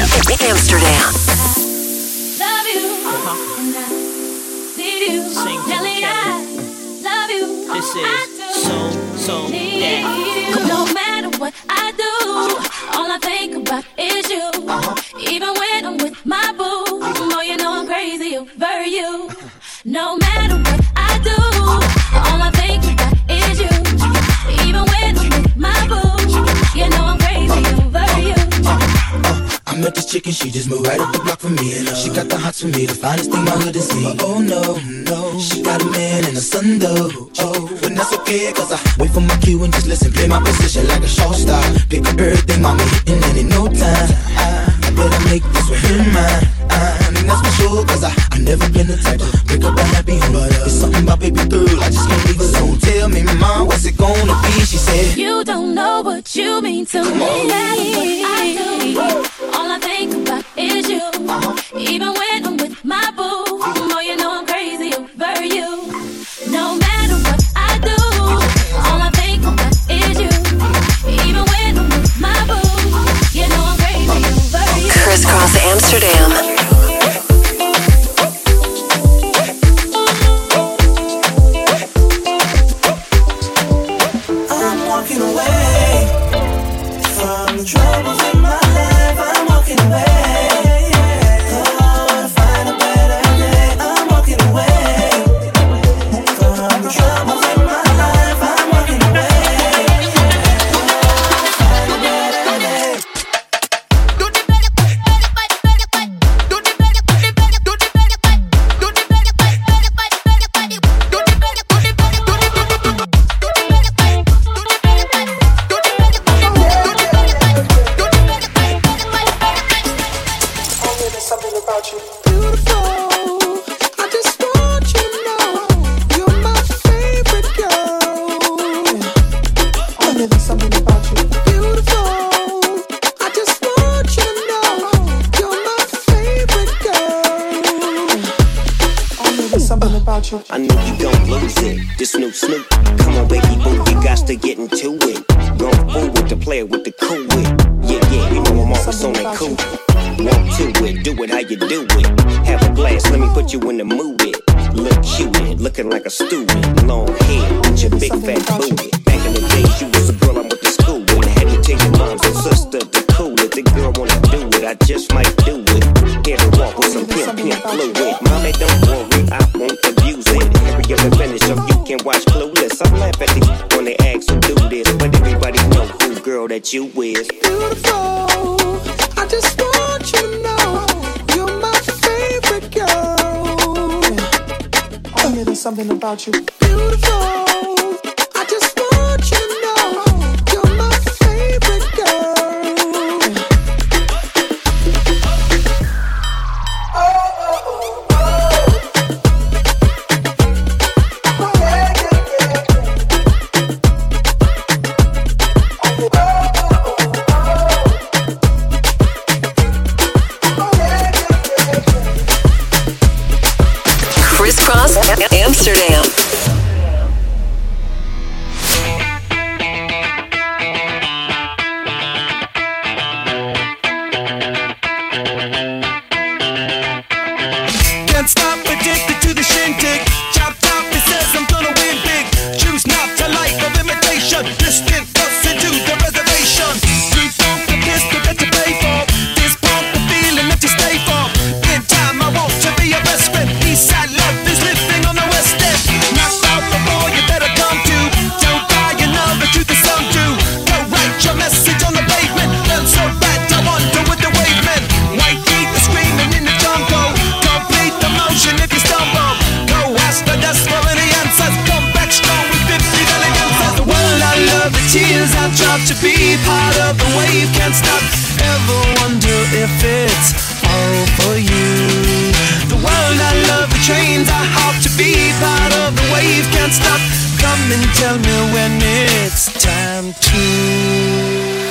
Amsterdam. Love you. And I need you. Sing to Nelly, the I love you. This I is do so, so need that. you. No matter what I do, all I think about is you. Uh-huh. Even when I'm with my boo, boy, you know I'm crazy over you. No matter what I do, all I think about is you. Even when I'm with my boo, you know I'm crazy over you. I met this chicken, she just moved right up the block from me. And she got the hots for me, the finest thing my hood has seen. But oh no, no, she got a man and a son though. Oh, but that's okay, cause I wait for my cue and just listen, play my position like a show star. Pick up everything, mommy, hitting and in no time. I, better make this with mine. I, and that's for sure, cause I, I never been the type to break up a happy home. But uh, it's something about baby girl, I just can't leave alone. Tell me, mom, what's it gonna be? She said, You don't know what you mean to me. I do. All I think about is you. Even when I'm with my boo, boy, you know I'm crazy over you. No matter what I do, all I think about is you. Even when I'm with my boo, you know I'm crazy over you. Crisscross Amsterdam. That you is. Beautiful. I just want you to know you're my favorite girl. Only there's something about you. Beautiful. Dropped to be part of the wave can't stop. Ever wonder if it's all for you? The world I love, the trains I hop to be part of the wave can't stop. Come and tell me when it's time to.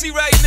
See right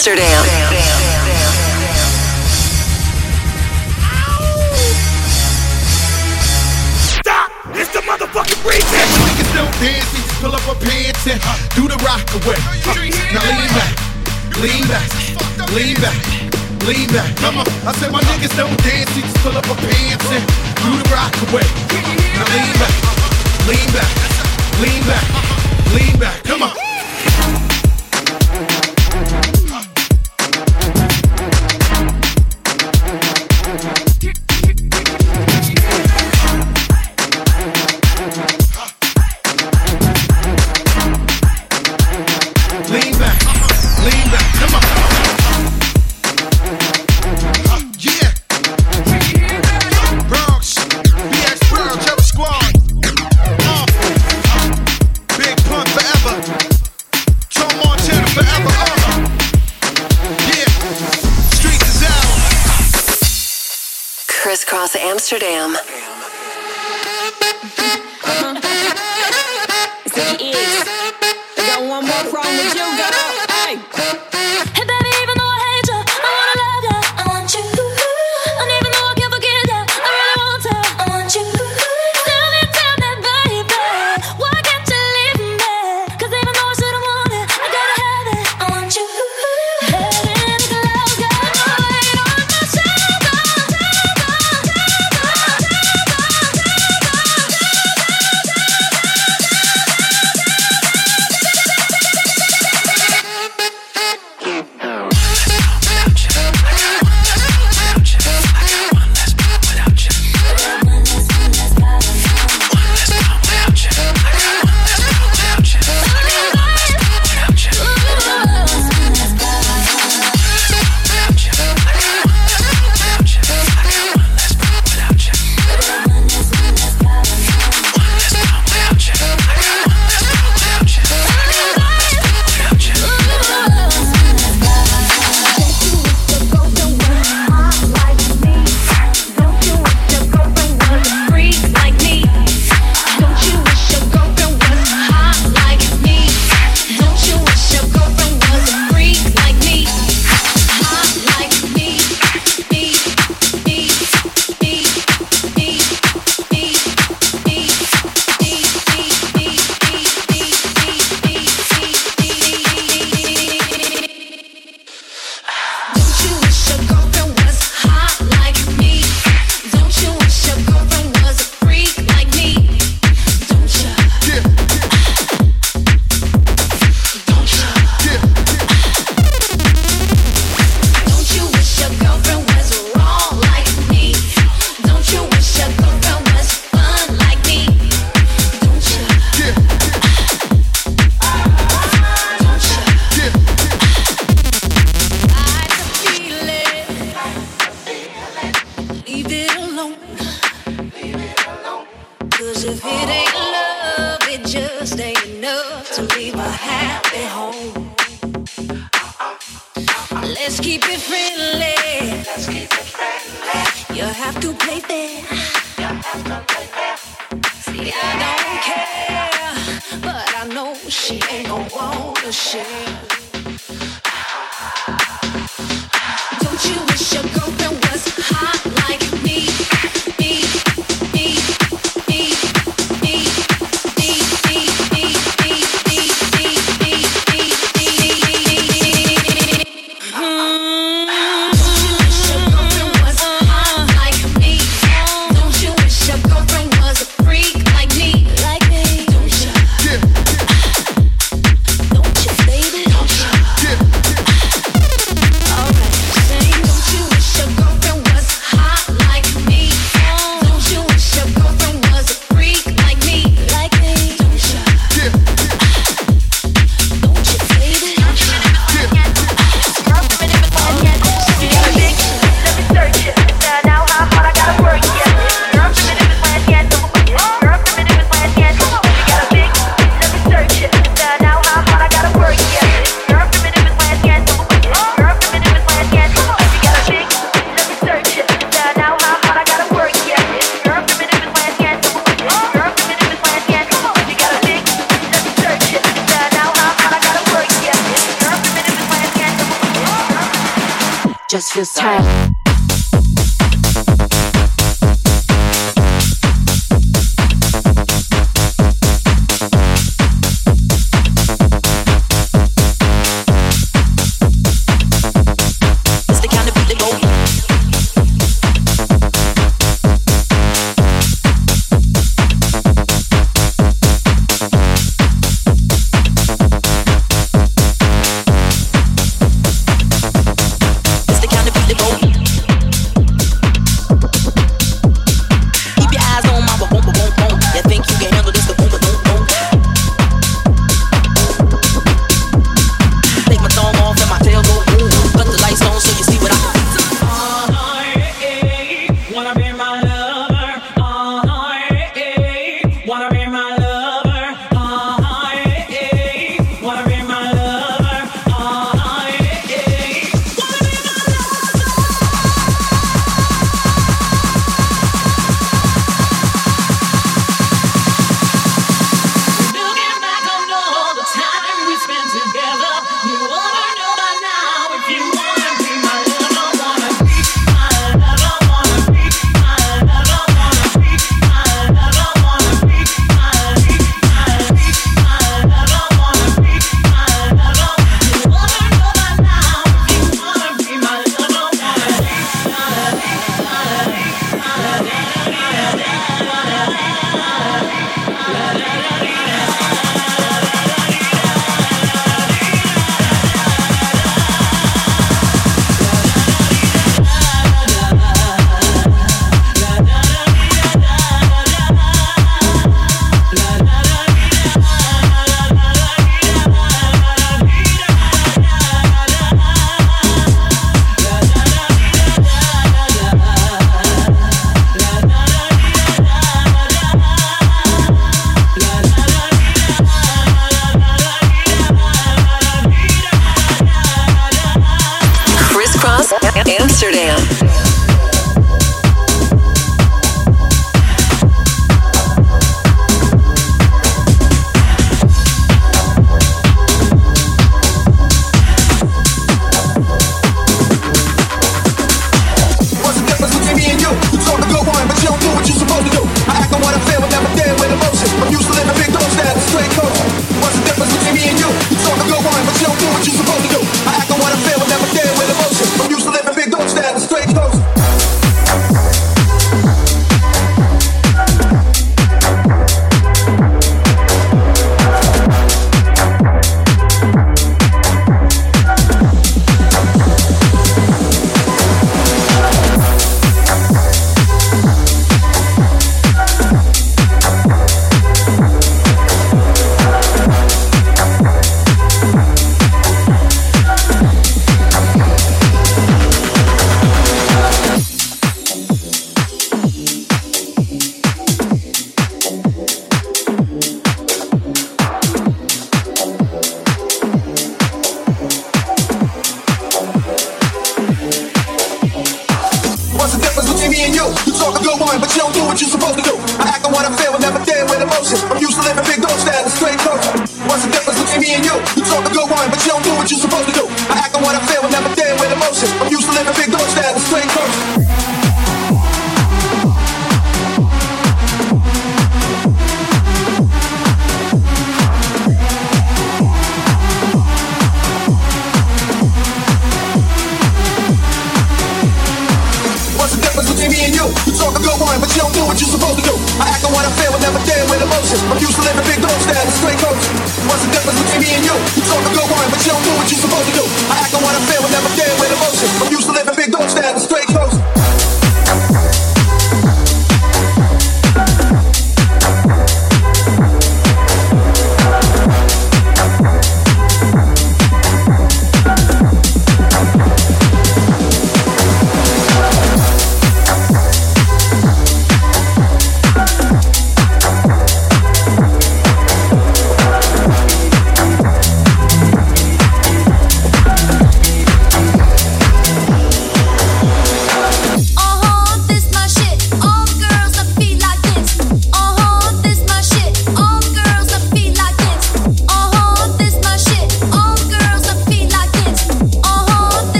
Amsterdam. Stop! It's the motherfucking reason. Niggas don't pull up a pants and do the rock away. Now lean back, lean back, lean back. Lean back, come on. I said my niggas don't dance, just pull up a pants and do the rock away. Now lean back, lean back, lean back, lean back. Come on. You have to play fair. See, I don't care, but I know she ain't wanna share. just feels tight.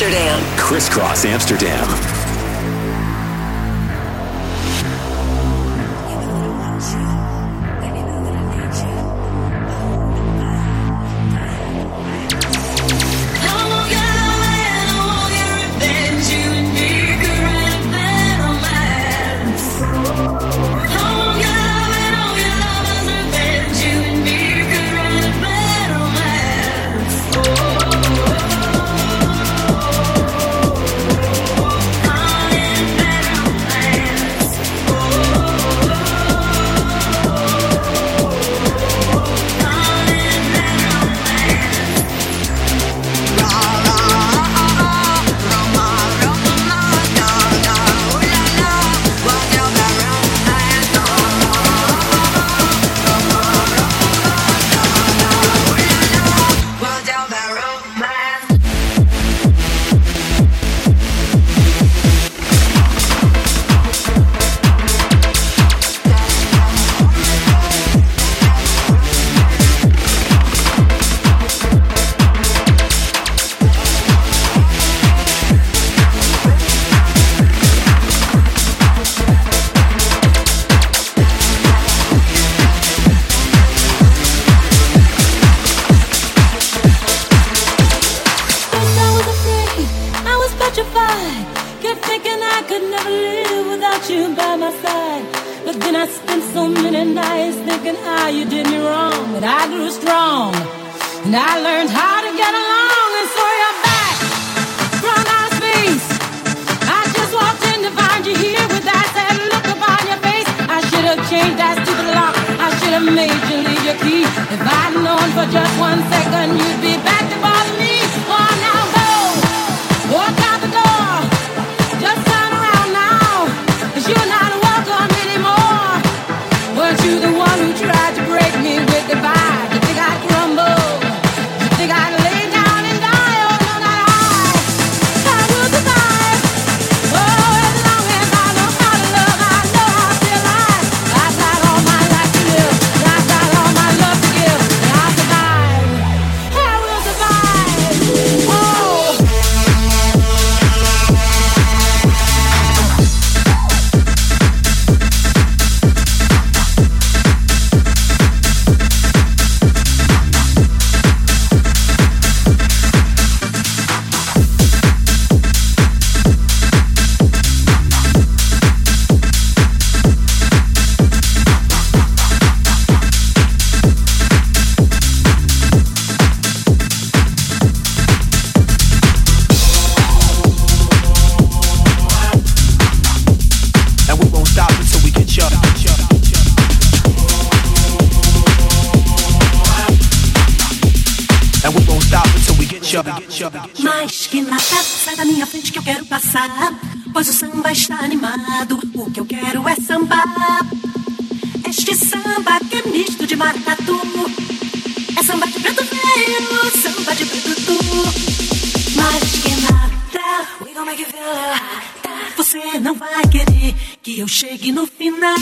Amsterdam. Crisscross Amsterdam. marca tu. É samba de preto velho, samba de preto tu. Mas que mata, we gon' make it feel Você não vai querer que eu chegue no final.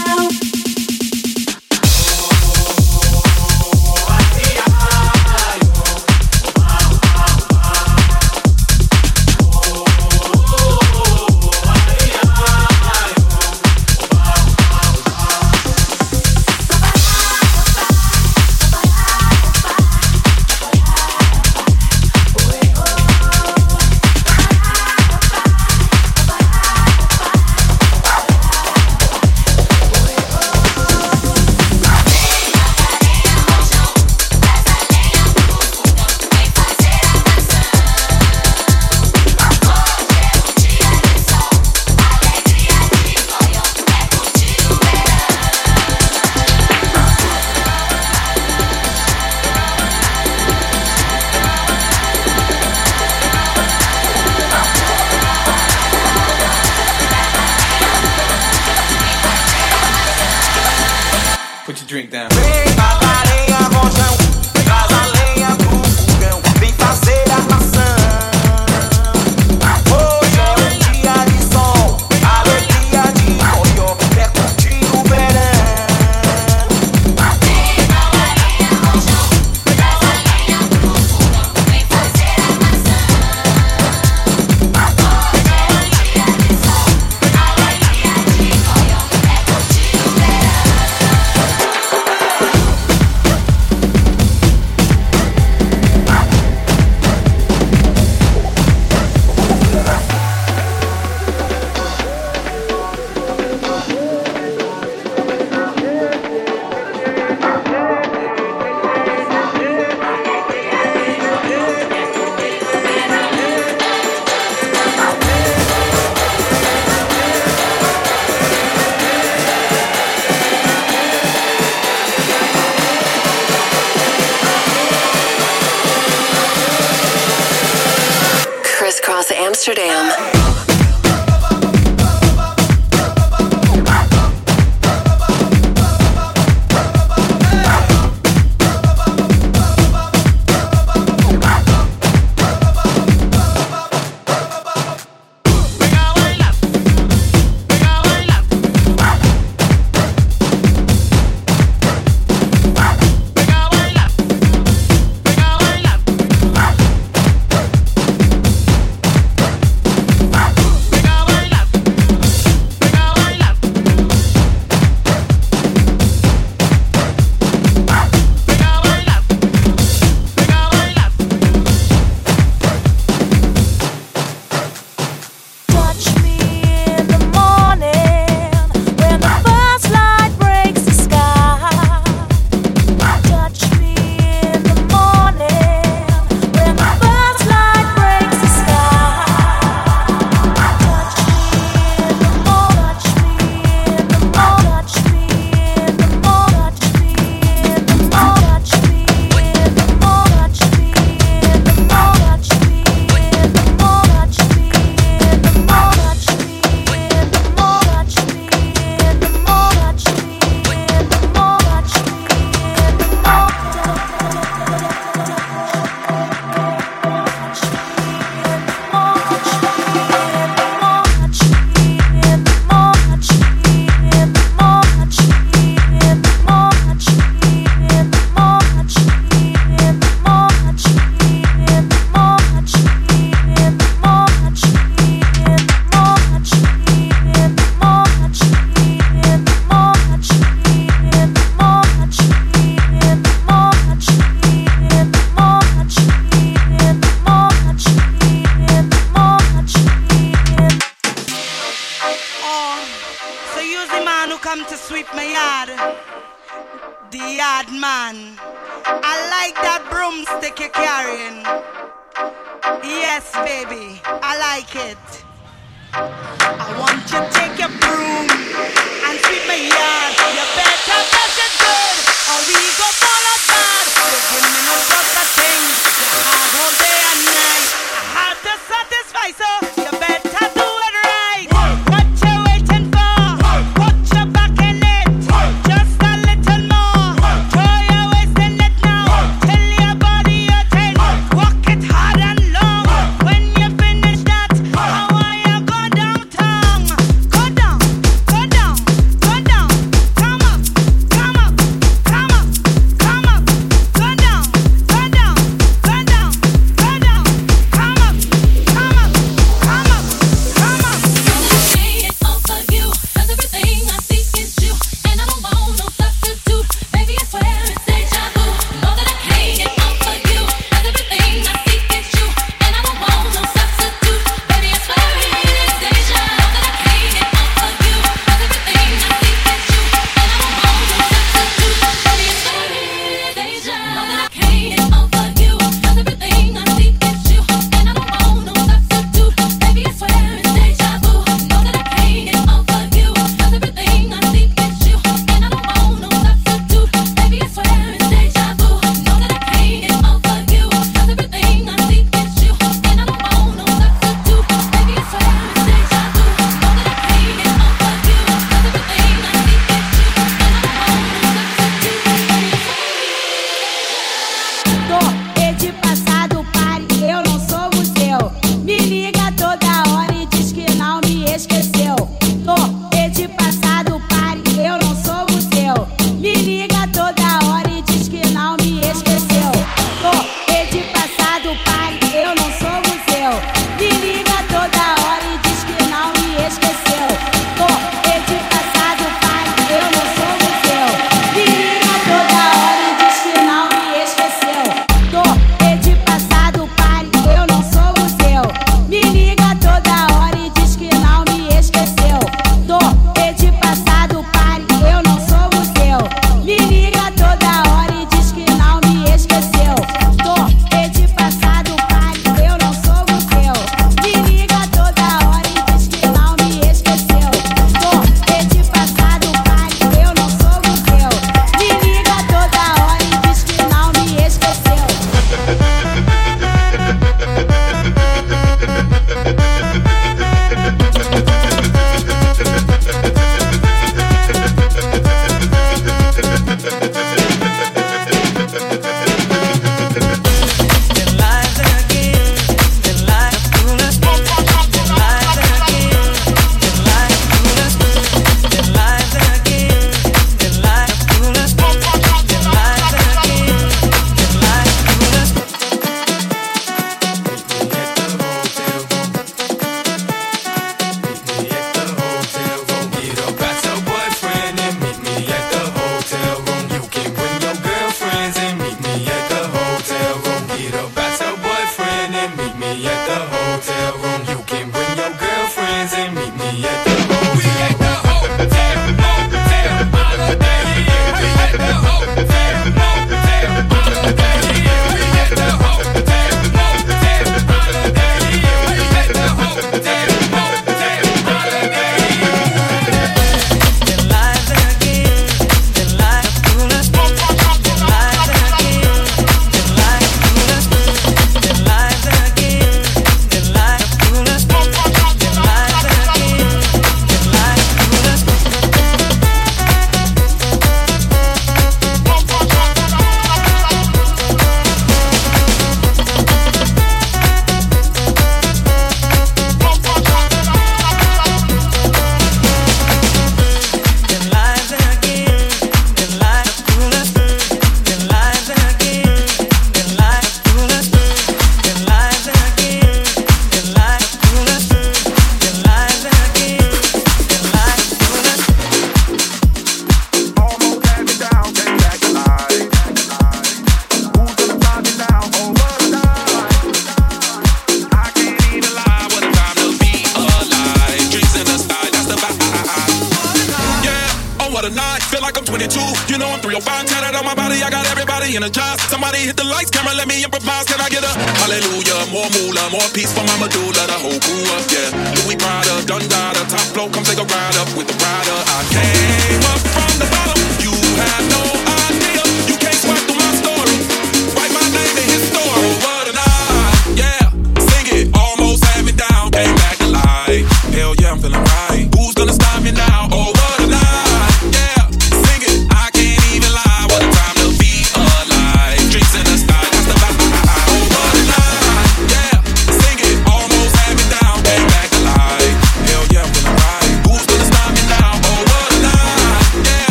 Amsterdam.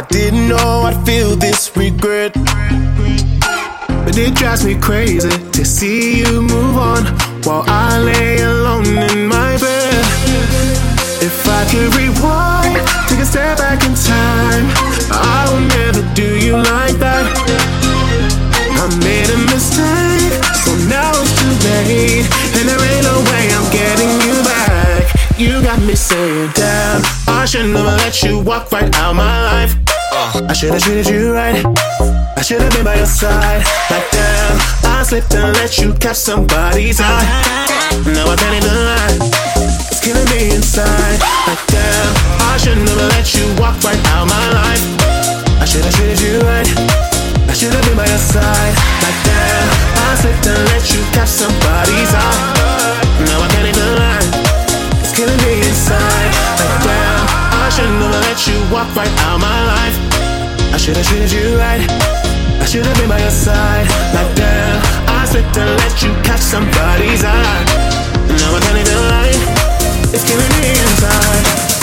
I didn't know I'd feel this regret. But it drives me crazy to see you move on while I lay alone in my bed. If I could rewind, take a step back in time, I will never do you like that. I made a mistake, so now it's too late, and there ain't no way I'm getting you back. You got me saying, damn, I should never let you walk right out my life. I should have treated you right. I should have been by your side. Like damn, I slipped and let you catch somebody's eye. Now I can't even lie. It's killing me inside. Like damn, I should never let you walk right out my life. I should have treated you right. I should have been by your side. Like damn, I slipped and let you catch somebody's eye. Now I can't even lie. It's killing me inside. Like damn, I should never let you walk right out my life. I should have treated you right. I should have been by your side. Like damn, I slipped and let you catch somebody's eye. Now I can't even lie. It's killing me inside.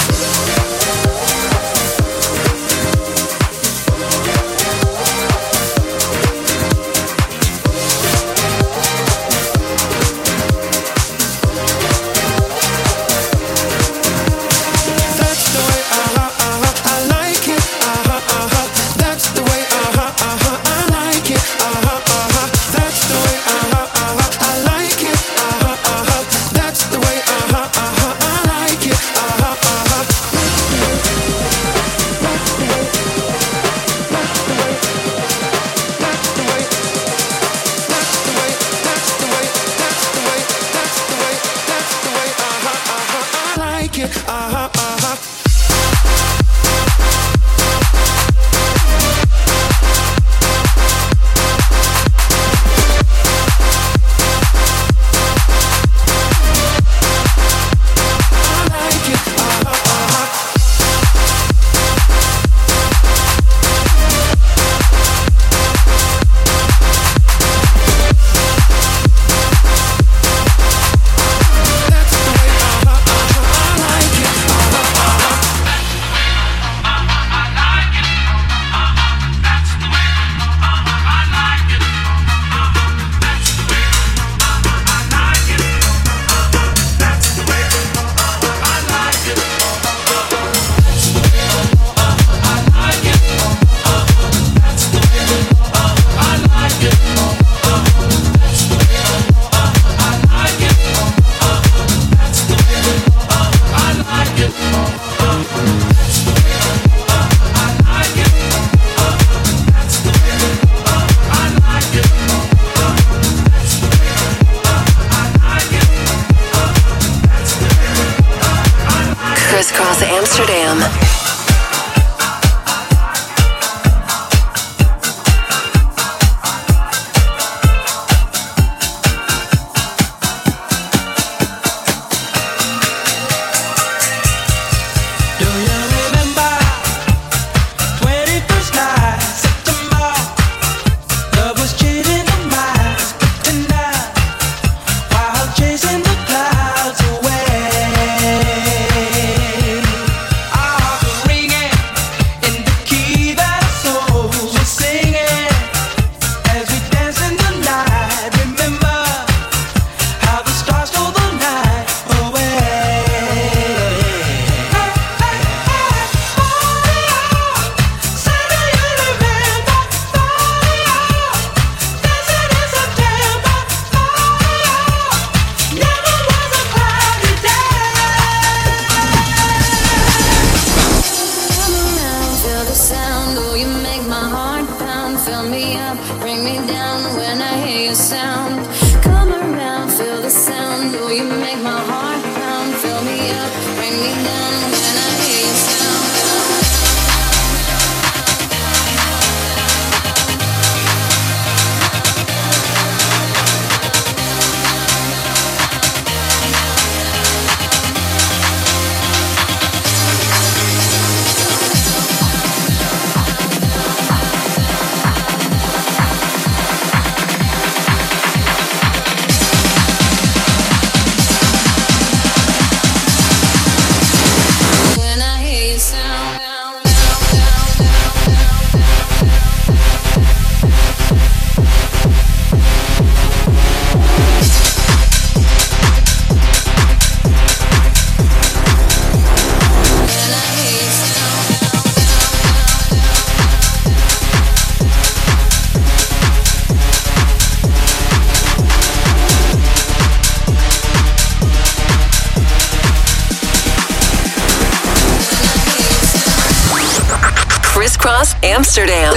Amsterdam.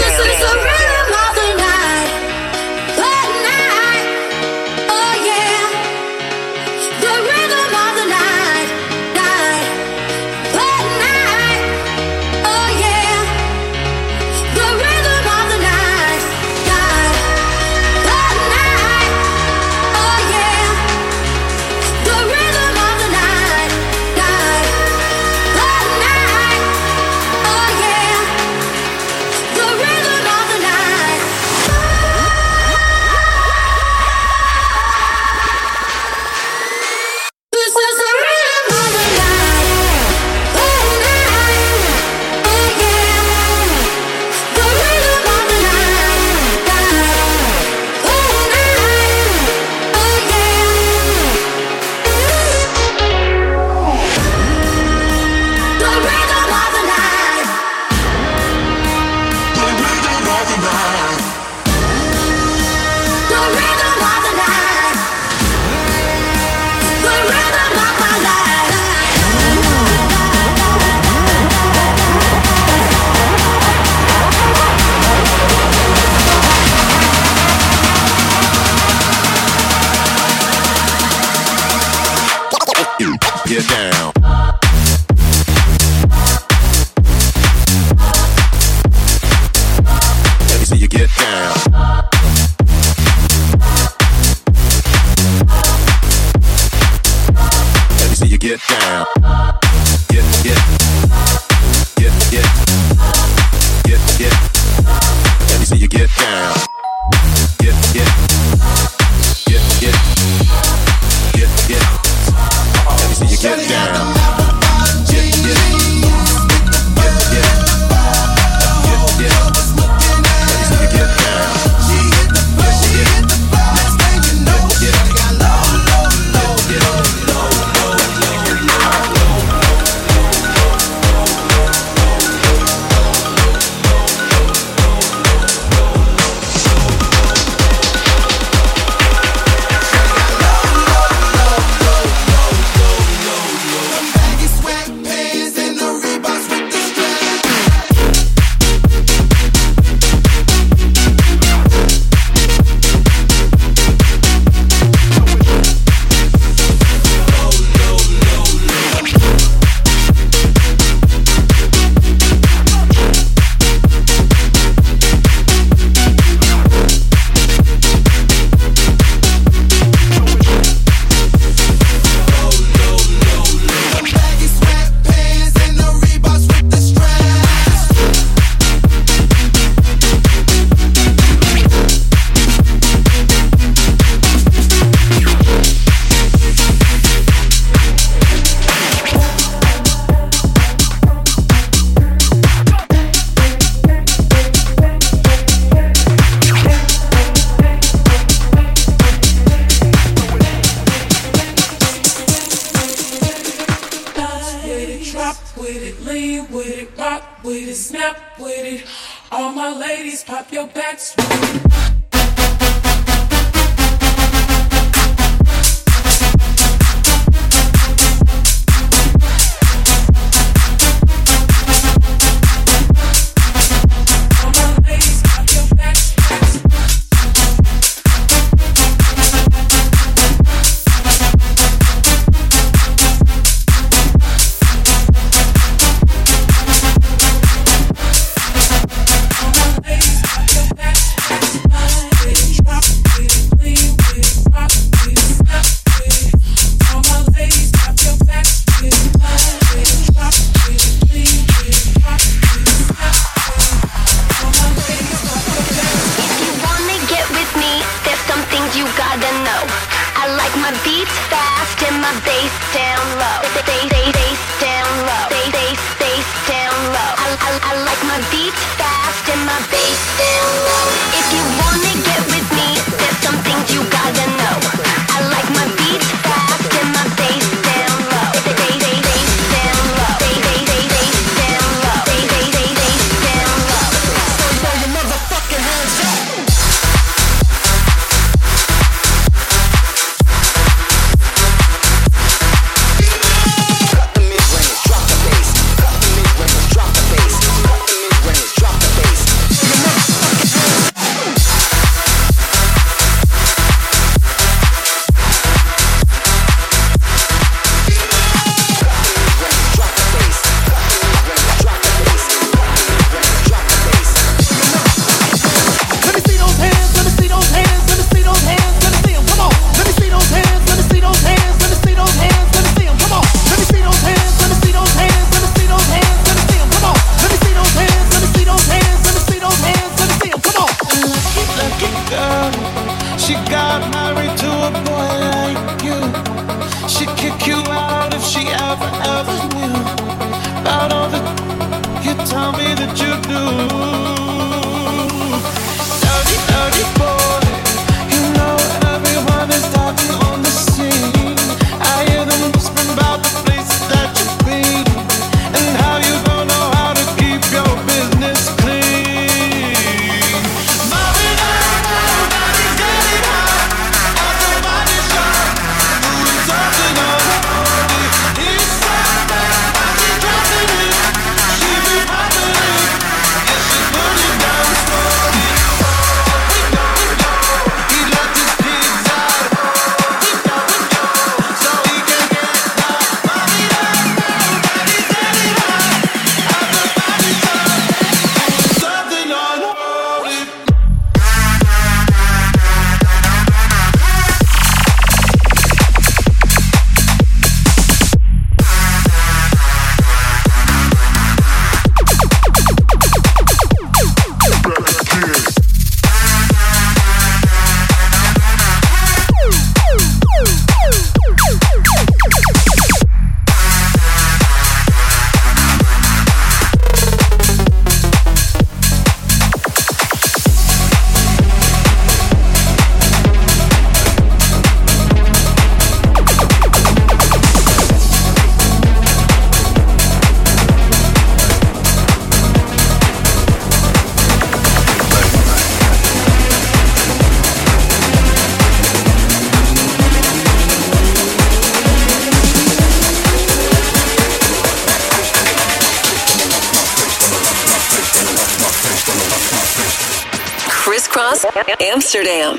Amsterdam.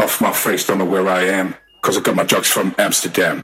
Off my face, don't know where I am, cause I got my drugs from Amsterdam.